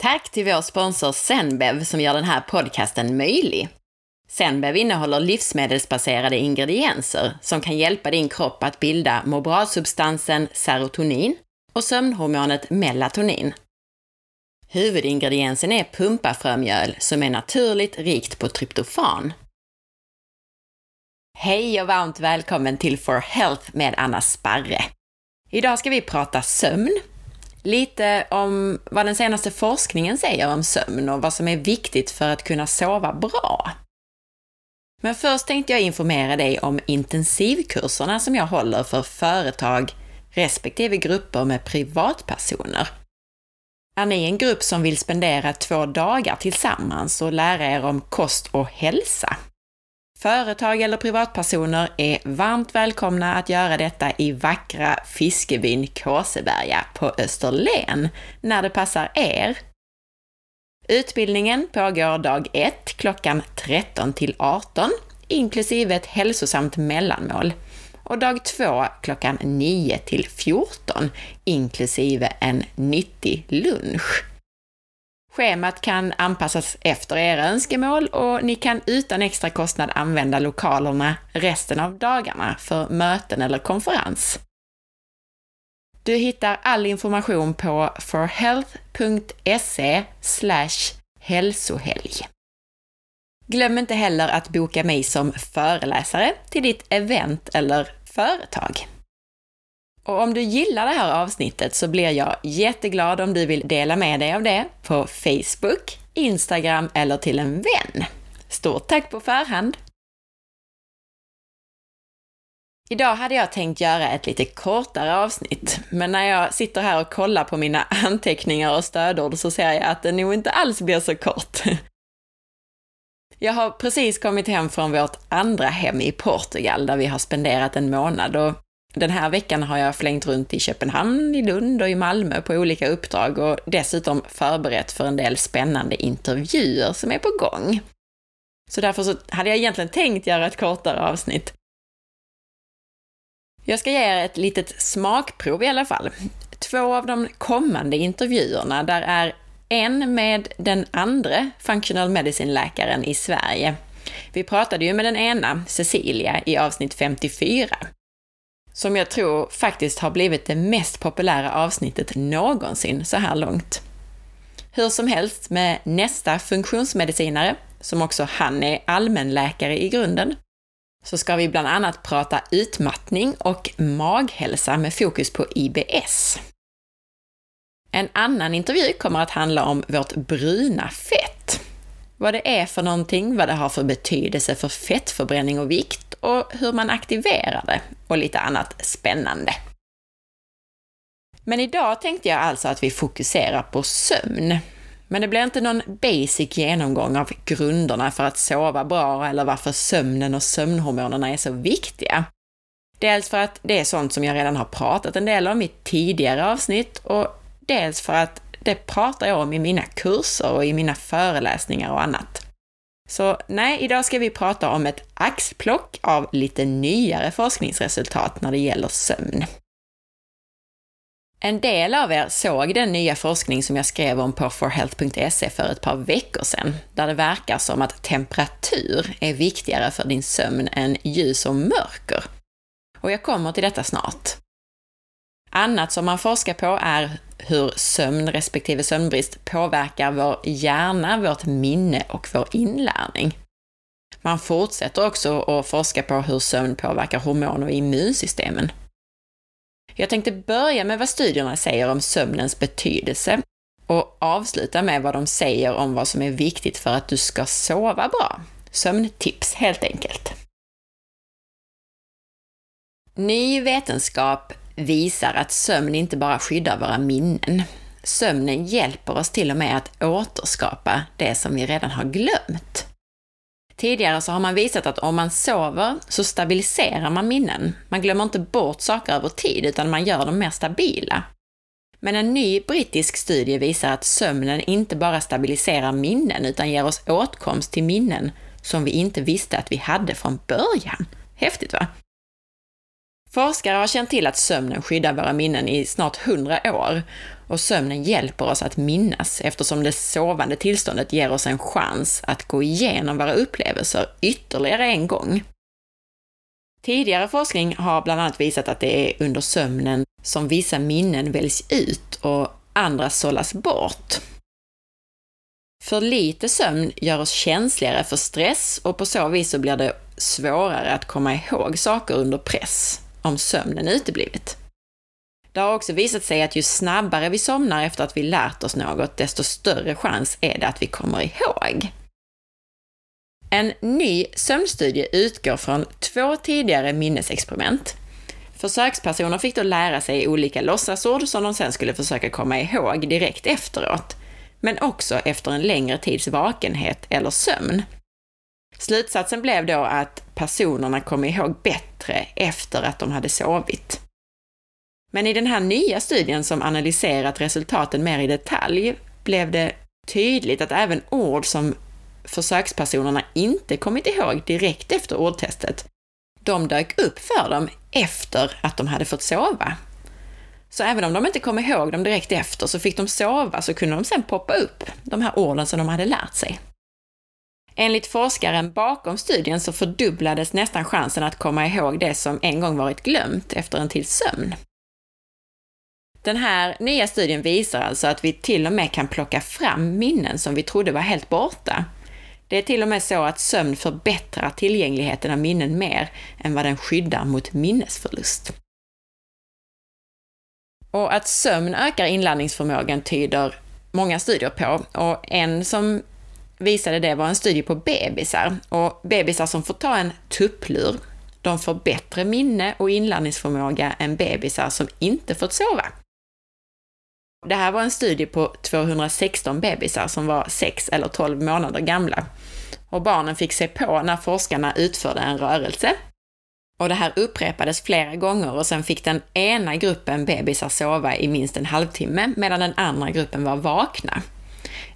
Tack till vår sponsor Zenbev som gör den här podcasten möjlig. Zenbev innehåller livsmedelsbaserade ingredienser som kan hjälpa din kropp att bilda må bra-substansen serotonin och sömnhormonet melatonin. Huvudingrediensen är pumpafrömjöl som är naturligt rikt på tryptofan. Hej och varmt välkommen till For Health med Anna Sparre. Idag ska vi prata sömn lite om vad den senaste forskningen säger om sömn och vad som är viktigt för att kunna sova bra. Men först tänkte jag informera dig om intensivkurserna som jag håller för företag respektive grupper med privatpersoner. Är ni en grupp som vill spendera två dagar tillsammans och lära er om kost och hälsa? Företag eller privatpersoner är varmt välkomna att göra detta i vackra Fiskebyn Kåseberga på Österlen, när det passar er. Utbildningen pågår dag 1 klockan 13 till 18, inklusive ett hälsosamt mellanmål, och dag 2 klockan 9 till 14, inklusive en nyttig lunch. Schemat kan anpassas efter era önskemål och ni kan utan extra kostnad använda lokalerna resten av dagarna för möten eller konferens. Du hittar all information på forhealth.se hälsohelg. Glöm inte heller att boka mig som föreläsare till ditt event eller företag. Och om du gillar det här avsnittet så blir jag jätteglad om du vill dela med dig av det på Facebook, Instagram eller till en vän. Stort tack på förhand! Idag hade jag tänkt göra ett lite kortare avsnitt, men när jag sitter här och kollar på mina anteckningar och stödord så ser jag att det nog inte alls blir så kort. Jag har precis kommit hem från vårt andra hem i Portugal där vi har spenderat en månad och den här veckan har jag flängt runt i Köpenhamn, i Lund och i Malmö på olika uppdrag och dessutom förberett för en del spännande intervjuer som är på gång. Så därför så hade jag egentligen tänkt göra ett kortare avsnitt. Jag ska ge er ett litet smakprov i alla fall. Två av de kommande intervjuerna, där är en med den andra functional medicine-läkaren i Sverige. Vi pratade ju med den ena, Cecilia, i avsnitt 54 som jag tror faktiskt har blivit det mest populära avsnittet någonsin så här långt. Hur som helst med nästa funktionsmedicinare, som också han är allmänläkare i grunden, så ska vi bland annat prata utmattning och maghälsa med fokus på IBS. En annan intervju kommer att handla om vårt bruna fett. Vad det är för någonting, vad det har för betydelse för fettförbränning och vikt och hur man aktiverar det och lite annat spännande. Men idag tänkte jag alltså att vi fokuserar på sömn. Men det blir inte någon basic genomgång av grunderna för att sova bra eller varför sömnen och sömnhormonerna är så viktiga. Dels för att det är sånt som jag redan har pratat en del om i tidigare avsnitt och dels för att det pratar jag om i mina kurser och i mina föreläsningar och annat. Så nej, idag ska vi prata om ett axplock av lite nyare forskningsresultat när det gäller sömn. En del av er såg den nya forskning som jag skrev om på forhealth.se för ett par veckor sedan, där det verkar som att temperatur är viktigare för din sömn än ljus och mörker. Och jag kommer till detta snart. Annat som man forskar på är hur sömn respektive sömnbrist påverkar vår hjärna, vårt minne och vår inlärning. Man fortsätter också att forska på hur sömn påverkar hormon och immunsystemen. Jag tänkte börja med vad studierna säger om sömnens betydelse och avsluta med vad de säger om vad som är viktigt för att du ska sova bra. Sömntips helt enkelt. Ny vetenskap visar att sömn inte bara skyddar våra minnen. Sömnen hjälper oss till och med att återskapa det som vi redan har glömt. Tidigare så har man visat att om man sover så stabiliserar man minnen. Man glömmer inte bort saker över tid, utan man gör dem mer stabila. Men en ny brittisk studie visar att sömnen inte bara stabiliserar minnen, utan ger oss åtkomst till minnen som vi inte visste att vi hade från början. Häftigt va? Forskare har känt till att sömnen skyddar våra minnen i snart 100 år och sömnen hjälper oss att minnas eftersom det sovande tillståndet ger oss en chans att gå igenom våra upplevelser ytterligare en gång. Tidigare forskning har bland annat visat att det är under sömnen som vissa minnen väljs ut och andra sållas bort. För lite sömn gör oss känsligare för stress och på så vis så blir det svårare att komma ihåg saker under press om sömnen uteblivit. Det har också visat sig att ju snabbare vi somnar efter att vi lärt oss något, desto större chans är det att vi kommer ihåg. En ny sömnstudie utgår från två tidigare minnesexperiment. Försökspersoner fick då lära sig olika låtsasord som de sen skulle försöka komma ihåg direkt efteråt, men också efter en längre tids vakenhet eller sömn. Slutsatsen blev då att personerna kom ihåg bättre efter att de hade sovit. Men i den här nya studien som analyserat resultaten mer i detalj blev det tydligt att även ord som försökspersonerna inte kommit ihåg direkt efter ordtestet, de dök upp för dem efter att de hade fått sova. Så även om de inte kom ihåg dem direkt efter så fick de sova så kunde de sen poppa upp, de här orden som de hade lärt sig. Enligt forskaren bakom studien så fördubblades nästan chansen att komma ihåg det som en gång varit glömt efter en tids sömn. Den här nya studien visar alltså att vi till och med kan plocka fram minnen som vi trodde var helt borta. Det är till och med så att sömn förbättrar tillgängligheten av minnen mer än vad den skyddar mot minnesförlust. Och att sömn ökar inlärningsförmågan tyder många studier på och en som visade det var en studie på bebisar. Och bebisar som får ta en tupplur, de får bättre minne och inlärningsförmåga än bebisar som inte fått sova. Det här var en studie på 216 bebisar som var 6 eller 12 månader gamla. Och barnen fick se på när forskarna utförde en rörelse. Och det här upprepades flera gånger och sen fick den ena gruppen bebisar sova i minst en halvtimme medan den andra gruppen var vakna.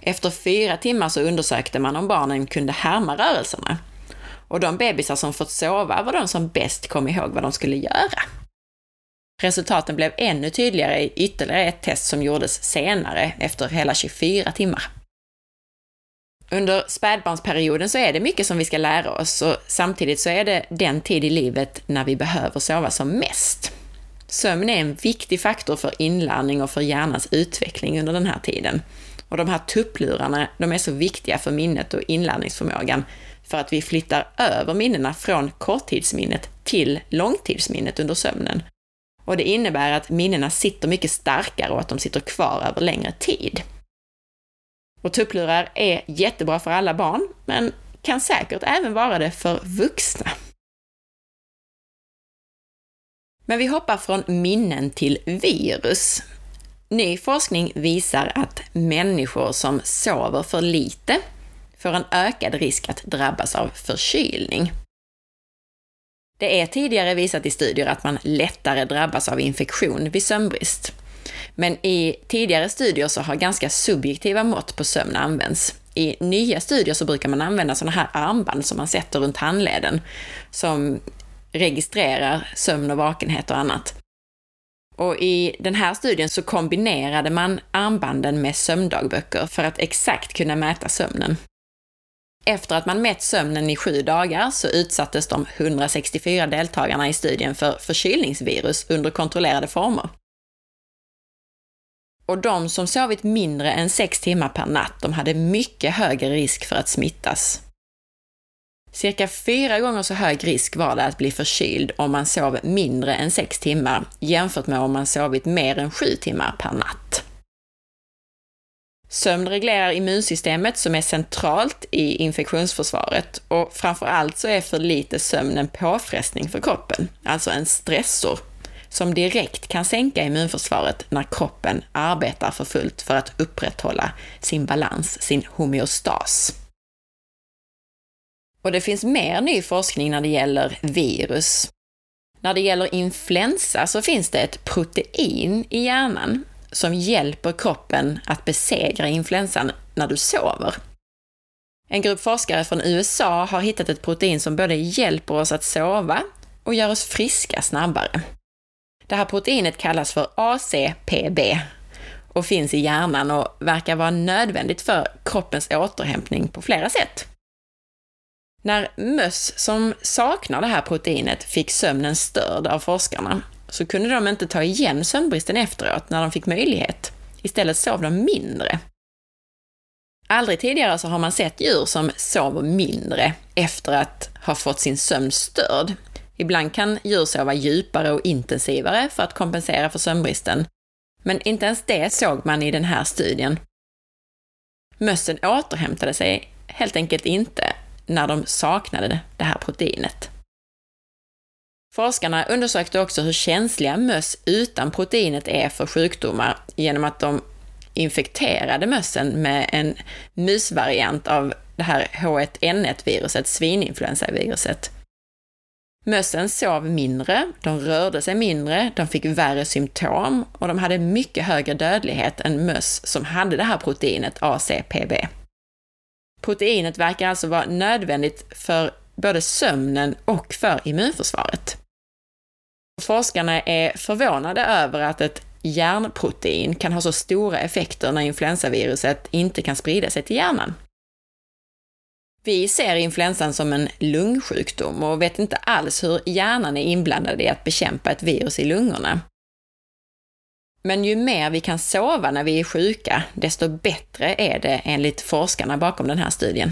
Efter fyra timmar så undersökte man om barnen kunde härma rörelserna. Och de bebisar som fått sova var de som bäst kom ihåg vad de skulle göra. Resultaten blev ännu tydligare i ytterligare ett test som gjordes senare, efter hela 24 timmar. Under spädbarnsperioden så är det mycket som vi ska lära oss och samtidigt så är det den tid i livet när vi behöver sova som mest. Sömn är en viktig faktor för inlärning och för hjärnans utveckling under den här tiden. Och de här tupplurarna, de är så viktiga för minnet och inlärningsförmågan för att vi flyttar över minnena från korttidsminnet till långtidsminnet under sömnen och det innebär att minnena sitter mycket starkare och att de sitter kvar över längre tid. Och tupplurar är jättebra för alla barn, men kan säkert även vara det för vuxna. Men vi hoppar från minnen till virus. Ny forskning visar att människor som sover för lite får en ökad risk att drabbas av förkylning. Det är tidigare visat i studier att man lättare drabbas av infektion vid sömnbrist. Men i tidigare studier så har ganska subjektiva mått på sömn använts. I nya studier så brukar man använda sådana här armband som man sätter runt handleden, som registrerar sömn och vakenhet och annat. Och i den här studien så kombinerade man armbanden med sömndagböcker för att exakt kunna mäta sömnen. Efter att man mätt sömnen i sju dagar så utsattes de 164 deltagarna i studien för förkylningsvirus under kontrollerade former. Och de som sovit mindre än sex timmar per natt, de hade mycket högre risk för att smittas. Cirka fyra gånger så hög risk var det att bli förkyld om man sov mindre än sex timmar jämfört med om man sovit mer än sju timmar per natt. Sömn reglerar immunsystemet som är centralt i infektionsförsvaret och framför allt så är för lite sömn en påfrestning för kroppen, alltså en stressor, som direkt kan sänka immunförsvaret när kroppen arbetar för fullt för att upprätthålla sin balans, sin homeostas. Och det finns mer ny forskning när det gäller virus. När det gäller influensa så finns det ett protein i hjärnan som hjälper kroppen att besegra influensan när du sover. En grupp forskare från USA har hittat ett protein som både hjälper oss att sova och gör oss friska snabbare. Det här proteinet kallas för ACPB och finns i hjärnan och verkar vara nödvändigt för kroppens återhämtning på flera sätt. När möss som saknar det här proteinet fick sömnen störd av forskarna så kunde de inte ta igen sömnbristen efteråt när de fick möjlighet. Istället sov de mindre. Aldrig tidigare så har man sett djur som sover mindre efter att ha fått sin sömn störd. Ibland kan djur sova djupare och intensivare för att kompensera för sömnbristen, men inte ens det såg man i den här studien. Mössen återhämtade sig helt enkelt inte när de saknade det här proteinet. Forskarna undersökte också hur känsliga möss utan proteinet är för sjukdomar genom att de infekterade mössen med en musvariant av det här H1N1-viruset, svininfluensaviruset. Mössen sov mindre, de rörde sig mindre, de fick värre symptom och de hade mycket högre dödlighet än möss som hade det här proteinet ACPB. Proteinet verkar alltså vara nödvändigt för både sömnen och för immunförsvaret. Forskarna är förvånade över att ett järnprotein kan ha så stora effekter när influensaviruset inte kan sprida sig till hjärnan. Vi ser influensan som en lungsjukdom och vet inte alls hur hjärnan är inblandad i att bekämpa ett virus i lungorna. Men ju mer vi kan sova när vi är sjuka, desto bättre är det enligt forskarna bakom den här studien.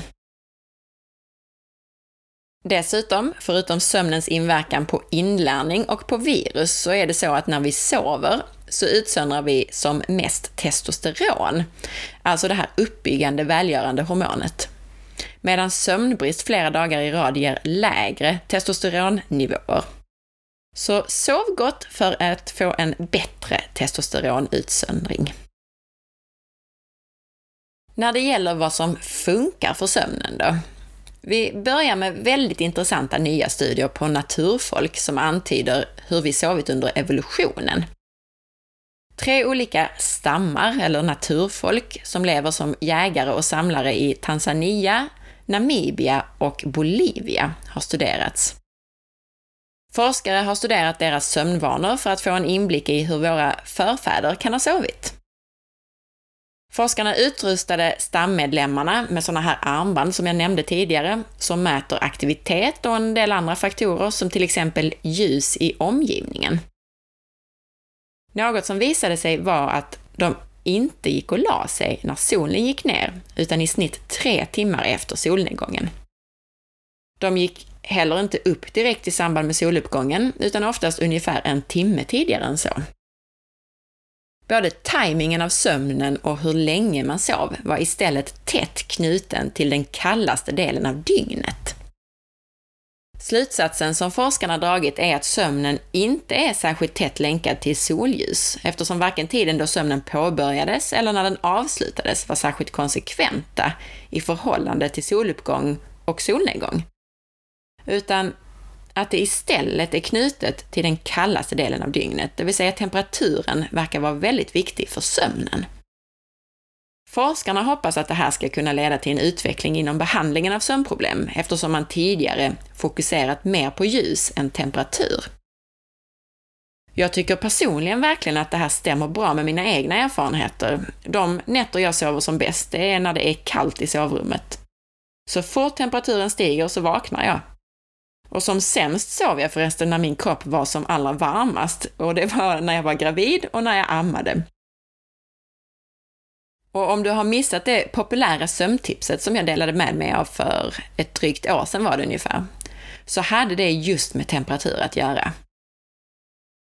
Dessutom, förutom sömnens inverkan på inlärning och på virus, så är det så att när vi sover så utsöndrar vi som mest testosteron, alltså det här uppbyggande, välgörande hormonet. Medan sömnbrist flera dagar i rad ger lägre testosteronnivåer. Så sov gott för att få en bättre testosteronutsöndring. När det gäller vad som funkar för sömnen då, vi börjar med väldigt intressanta nya studier på naturfolk som antyder hur vi sovit under evolutionen. Tre olika stammar, eller naturfolk, som lever som jägare och samlare i Tanzania, Namibia och Bolivia har studerats. Forskare har studerat deras sömnvanor för att få en inblick i hur våra förfäder kan ha sovit. Forskarna utrustade stammedlemmarna med sådana här armband som jag nämnde tidigare, som mäter aktivitet och en del andra faktorer som till exempel ljus i omgivningen. Något som visade sig var att de inte gick och la sig när solen gick ner, utan i snitt tre timmar efter solnedgången. De gick heller inte upp direkt i samband med soluppgången, utan oftast ungefär en timme tidigare än så. Både tajmingen av sömnen och hur länge man sov var istället tätt knuten till den kallaste delen av dygnet. Slutsatsen som forskarna dragit är att sömnen inte är särskilt tätt länkad till solljus, eftersom varken tiden då sömnen påbörjades eller när den avslutades var särskilt konsekventa i förhållande till soluppgång och solnedgång. Utan att det istället är knutet till den kallaste delen av dygnet, det vill säga temperaturen verkar vara väldigt viktig för sömnen. Forskarna hoppas att det här ska kunna leda till en utveckling inom behandlingen av sömnproblem eftersom man tidigare fokuserat mer på ljus än temperatur. Jag tycker personligen verkligen att det här stämmer bra med mina egna erfarenheter. De nätter jag sover som bäst, det är när det är kallt i sovrummet. Så fort temperaturen stiger så vaknar jag. Och som sämst sov jag förresten när min kropp var som allra varmast och det var när jag var gravid och när jag ammade. Och om du har missat det populära sömntipset som jag delade med mig av för ett drygt år sedan var det ungefär, så hade det just med temperatur att göra.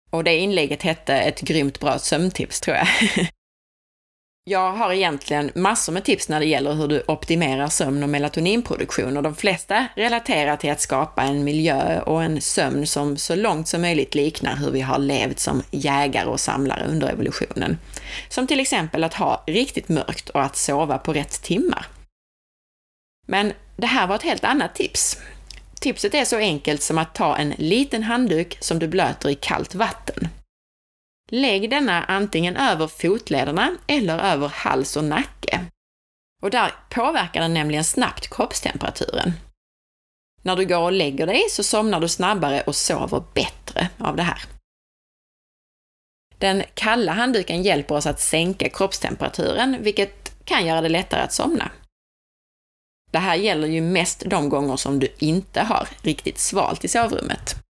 Och det inlägget hette ett grymt bra sömntips, tror jag. Jag har egentligen massor med tips när det gäller hur du optimerar sömn och melatoninproduktion och de flesta relaterar till att skapa en miljö och en sömn som så långt som möjligt liknar hur vi har levt som jägare och samlare under evolutionen. Som till exempel att ha riktigt mörkt och att sova på rätt timmar. Men det här var ett helt annat tips. Tipset är så enkelt som att ta en liten handduk som du blöter i kallt vatten. Lägg denna antingen över fotlederna eller över hals och nacke. Och där påverkar den nämligen snabbt kroppstemperaturen. När du går och lägger dig så somnar du snabbare och sover bättre av det här. Den kalla handduken hjälper oss att sänka kroppstemperaturen, vilket kan göra det lättare att somna. Det här gäller ju mest de gånger som du inte har riktigt svalt i sovrummet.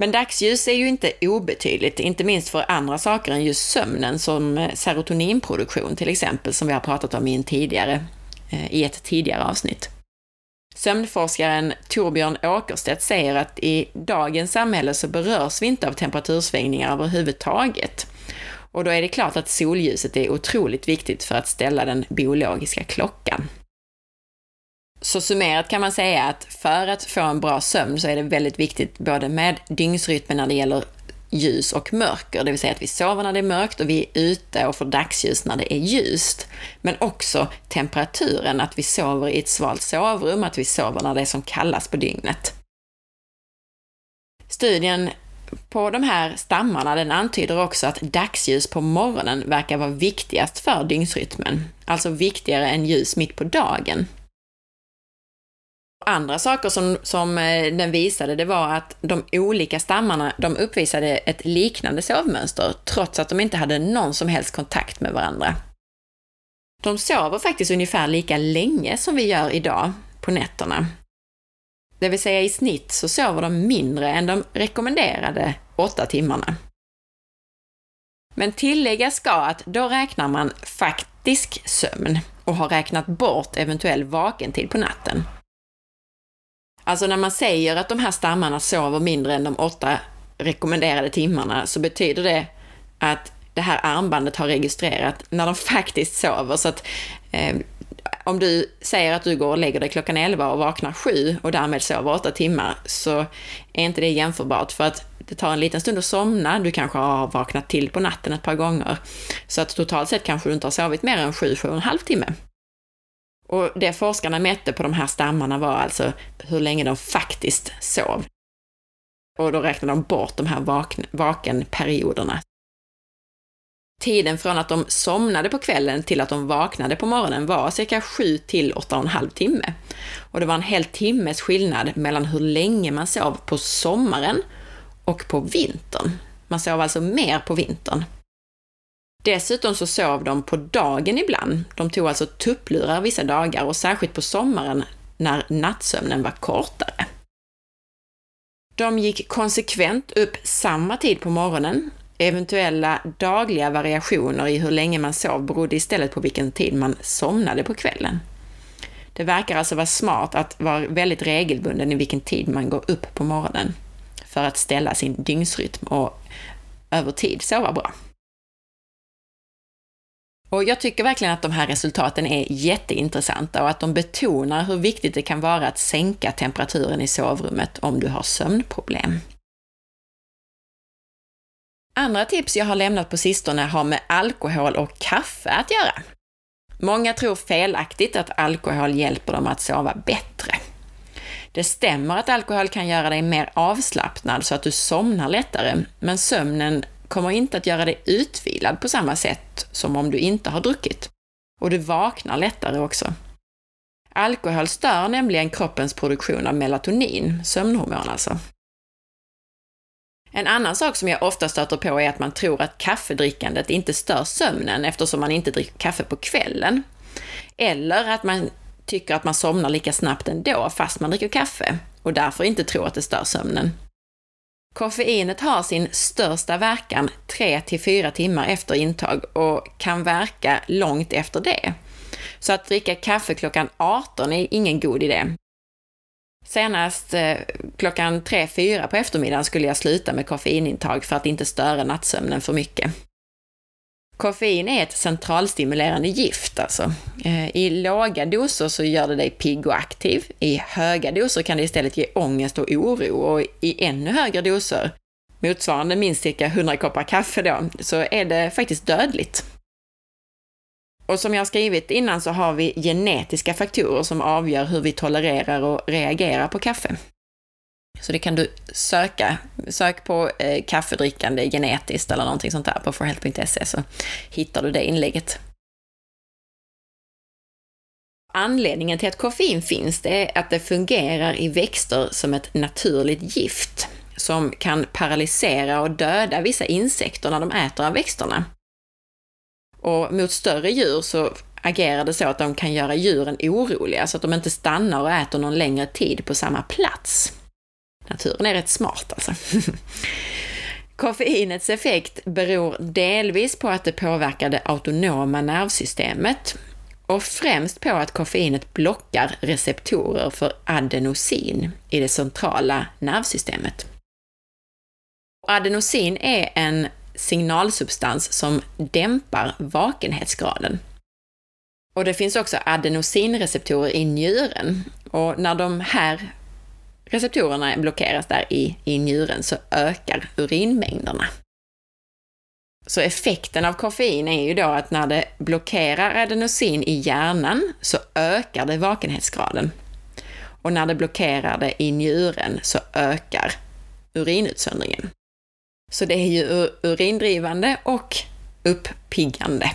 Men dagsljus är ju inte obetydligt, inte minst för andra saker än just sömnen, som eh, serotoninproduktion till exempel, som vi har pratat om i, en tidigare, eh, i ett tidigare avsnitt. Sömnforskaren Torbjörn Åkerstedt säger att i dagens samhälle så berörs vi inte av temperatursvängningar överhuvudtaget. Och då är det klart att solljuset är otroligt viktigt för att ställa den biologiska klockan. Så summerat kan man säga att för att få en bra sömn så är det väldigt viktigt både med dygnsrytmen när det gäller ljus och mörker, det vill säga att vi sover när det är mörkt och vi är ute och får dagsljus när det är ljust. Men också temperaturen, att vi sover i ett svalt sovrum, att vi sover när det är som kallast på dygnet. Studien på de här stammarna, den antyder också att dagsljus på morgonen verkar vara viktigast för dygnsrytmen, alltså viktigare än ljus mitt på dagen. Andra saker som, som eh, den visade, det var att de olika stammarna, de uppvisade ett liknande sovmönster, trots att de inte hade någon som helst kontakt med varandra. De sover faktiskt ungefär lika länge som vi gör idag på nätterna. Det vill säga i snitt så sover de mindre än de rekommenderade åtta timmarna. Men tilläggas ska att då räknar man faktisk sömn och har räknat bort eventuell vakentid på natten. Alltså när man säger att de här stammarna sover mindre än de åtta rekommenderade timmarna så betyder det att det här armbandet har registrerat när de faktiskt sover. Så att eh, om du säger att du går och lägger dig klockan 11 och vaknar 7 och därmed sover 8 timmar så är inte det jämförbart för att det tar en liten stund att somna, du kanske har vaknat till på natten ett par gånger. Så att totalt sett kanske du inte har sovit mer än 7-7,5 timme. Och det forskarna mätte på de här stammarna var alltså hur länge de faktiskt sov. Och då räknade de bort de här vaken, vakenperioderna. Tiden från att de somnade på kvällen till att de vaknade på morgonen var cirka 7 till 8,5 timme. Och det var en hel timmes skillnad mellan hur länge man sov på sommaren och på vintern. Man sov alltså mer på vintern. Dessutom så sov de på dagen ibland. De tog alltså tupplurar vissa dagar och särskilt på sommaren när nattsömnen var kortare. De gick konsekvent upp samma tid på morgonen. Eventuella dagliga variationer i hur länge man sov berodde istället på vilken tid man somnade på kvällen. Det verkar alltså vara smart att vara väldigt regelbunden i vilken tid man går upp på morgonen för att ställa sin dygnsrytm och över tid sova bra. Och jag tycker verkligen att de här resultaten är jätteintressanta och att de betonar hur viktigt det kan vara att sänka temperaturen i sovrummet om du har sömnproblem. Andra tips jag har lämnat på sistone har med alkohol och kaffe att göra. Många tror felaktigt att alkohol hjälper dem att sova bättre. Det stämmer att alkohol kan göra dig mer avslappnad så att du somnar lättare, men sömnen kommer inte att göra dig utvilad på samma sätt som om du inte har druckit. Och du vaknar lättare också. Alkohol stör nämligen kroppens produktion av melatonin, sömnhormon alltså. En annan sak som jag ofta stöter på är att man tror att kaffedrickandet inte stör sömnen eftersom man inte dricker kaffe på kvällen. Eller att man tycker att man somnar lika snabbt ändå fast man dricker kaffe och därför inte tror att det stör sömnen. Koffeinet har sin största verkan 3-4 timmar efter intag och kan verka långt efter det. Så att dricka kaffe klockan 18 är ingen god idé. Senast eh, klockan 3-4 på eftermiddagen skulle jag sluta med koffeinintag för att inte störa nattsömnen för mycket. Koffein är ett centralstimulerande gift alltså. Eh, I låga doser så gör det dig pigg och aktiv. I höga doser kan det istället ge ångest och oro och i ännu högre doser, motsvarande minst cirka 100 koppar kaffe då, så är det faktiskt dödligt. Och som jag har skrivit innan så har vi genetiska faktorer som avgör hur vi tolererar och reagerar på kaffe. Så det kan du söka. Sök på eh, kaffedrickande genetiskt eller någonting sånt där på forhealth.se så hittar du det inlägget. Anledningen till att koffein finns det är att det fungerar i växter som ett naturligt gift. som kan paralysera och döda vissa insekter när de äter av växterna. Och mot större djur så agerar det så att de kan göra djuren oroliga så att de inte stannar och äter någon längre tid på samma plats. Naturen är rätt smart alltså. Koffeinets effekt beror delvis på att det påverkar det autonoma nervsystemet och främst på att koffeinet blockar receptorer för adenosin i det centrala nervsystemet. Adenosin är en signalsubstans som dämpar vakenhetsgraden. Och det finns också adenosinreceptorer i njuren och när de här receptorerna blockeras där i, i njuren så ökar urinmängderna. Så effekten av koffein är ju då att när det blockerar adenosin i hjärnan så ökar det vakenhetsgraden. Och när det blockerar det i njuren så ökar urinutsöndringen. Så det är ju urindrivande och uppiggande.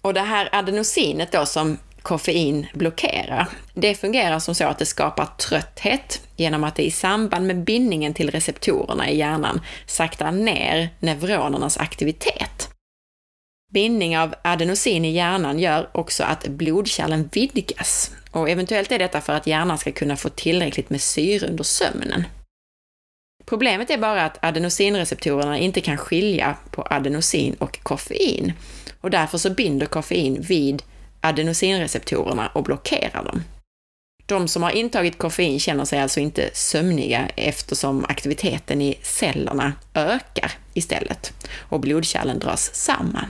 Och det här adenosinet då som koffein blockerar, det fungerar som så att det skapar trötthet genom att det i samband med bindningen till receptorerna i hjärnan saktar ner neuronernas aktivitet. Bindning av adenosin i hjärnan gör också att blodkärlen vidgas och eventuellt är detta för att hjärnan ska kunna få tillräckligt med syre under sömnen. Problemet är bara att adenosinreceptorerna inte kan skilja på adenosin och koffein och därför så binder koffein vid adenosinreceptorerna och blockerar dem. De som har intagit koffein känner sig alltså inte sömniga eftersom aktiviteten i cellerna ökar istället och blodkärlen dras samman.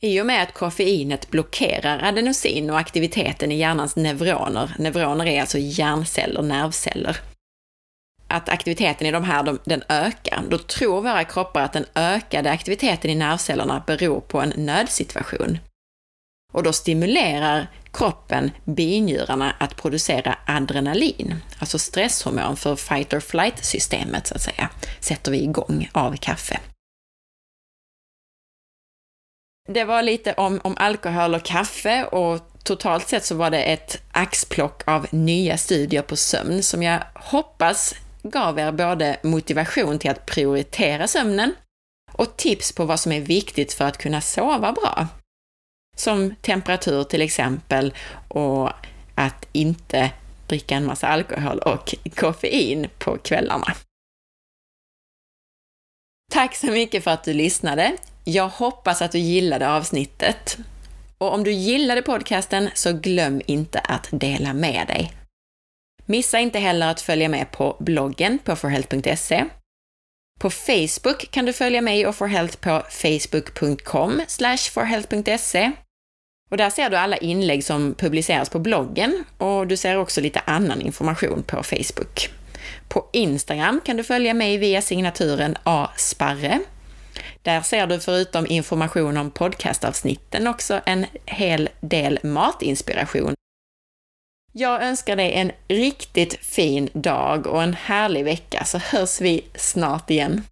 I och med att koffeinet blockerar adenosin och aktiviteten i hjärnans neuroner, neuroner är alltså hjärnceller, nervceller, att aktiviteten i de här, den ökar, då tror våra kroppar att den ökade aktiviteten i nervcellerna beror på en nödsituation. Och då stimulerar kroppen binjurarna att producera adrenalin, alltså stresshormon för fight or flight-systemet så att säga, sätter vi igång av kaffe. Det var lite om, om alkohol och kaffe och totalt sett så var det ett axplock av nya studier på sömn som jag hoppas gav er både motivation till att prioritera sömnen och tips på vad som är viktigt för att kunna sova bra. Som temperatur till exempel och att inte dricka en massa alkohol och koffein på kvällarna. Tack så mycket för att du lyssnade. Jag hoppas att du gillade avsnittet. Och om du gillade podcasten så glöm inte att dela med dig. Missa inte heller att följa med på bloggen på forhealth.se. På Facebook kan du följa mig och forhealth på facebook.com forhealth.se. Och där ser du alla inlägg som publiceras på bloggen och du ser också lite annan information på Facebook. På Instagram kan du följa mig via signaturen asparre. Där ser du förutom information om podcastavsnitten också en hel del matinspiration jag önskar dig en riktigt fin dag och en härlig vecka så hörs vi snart igen.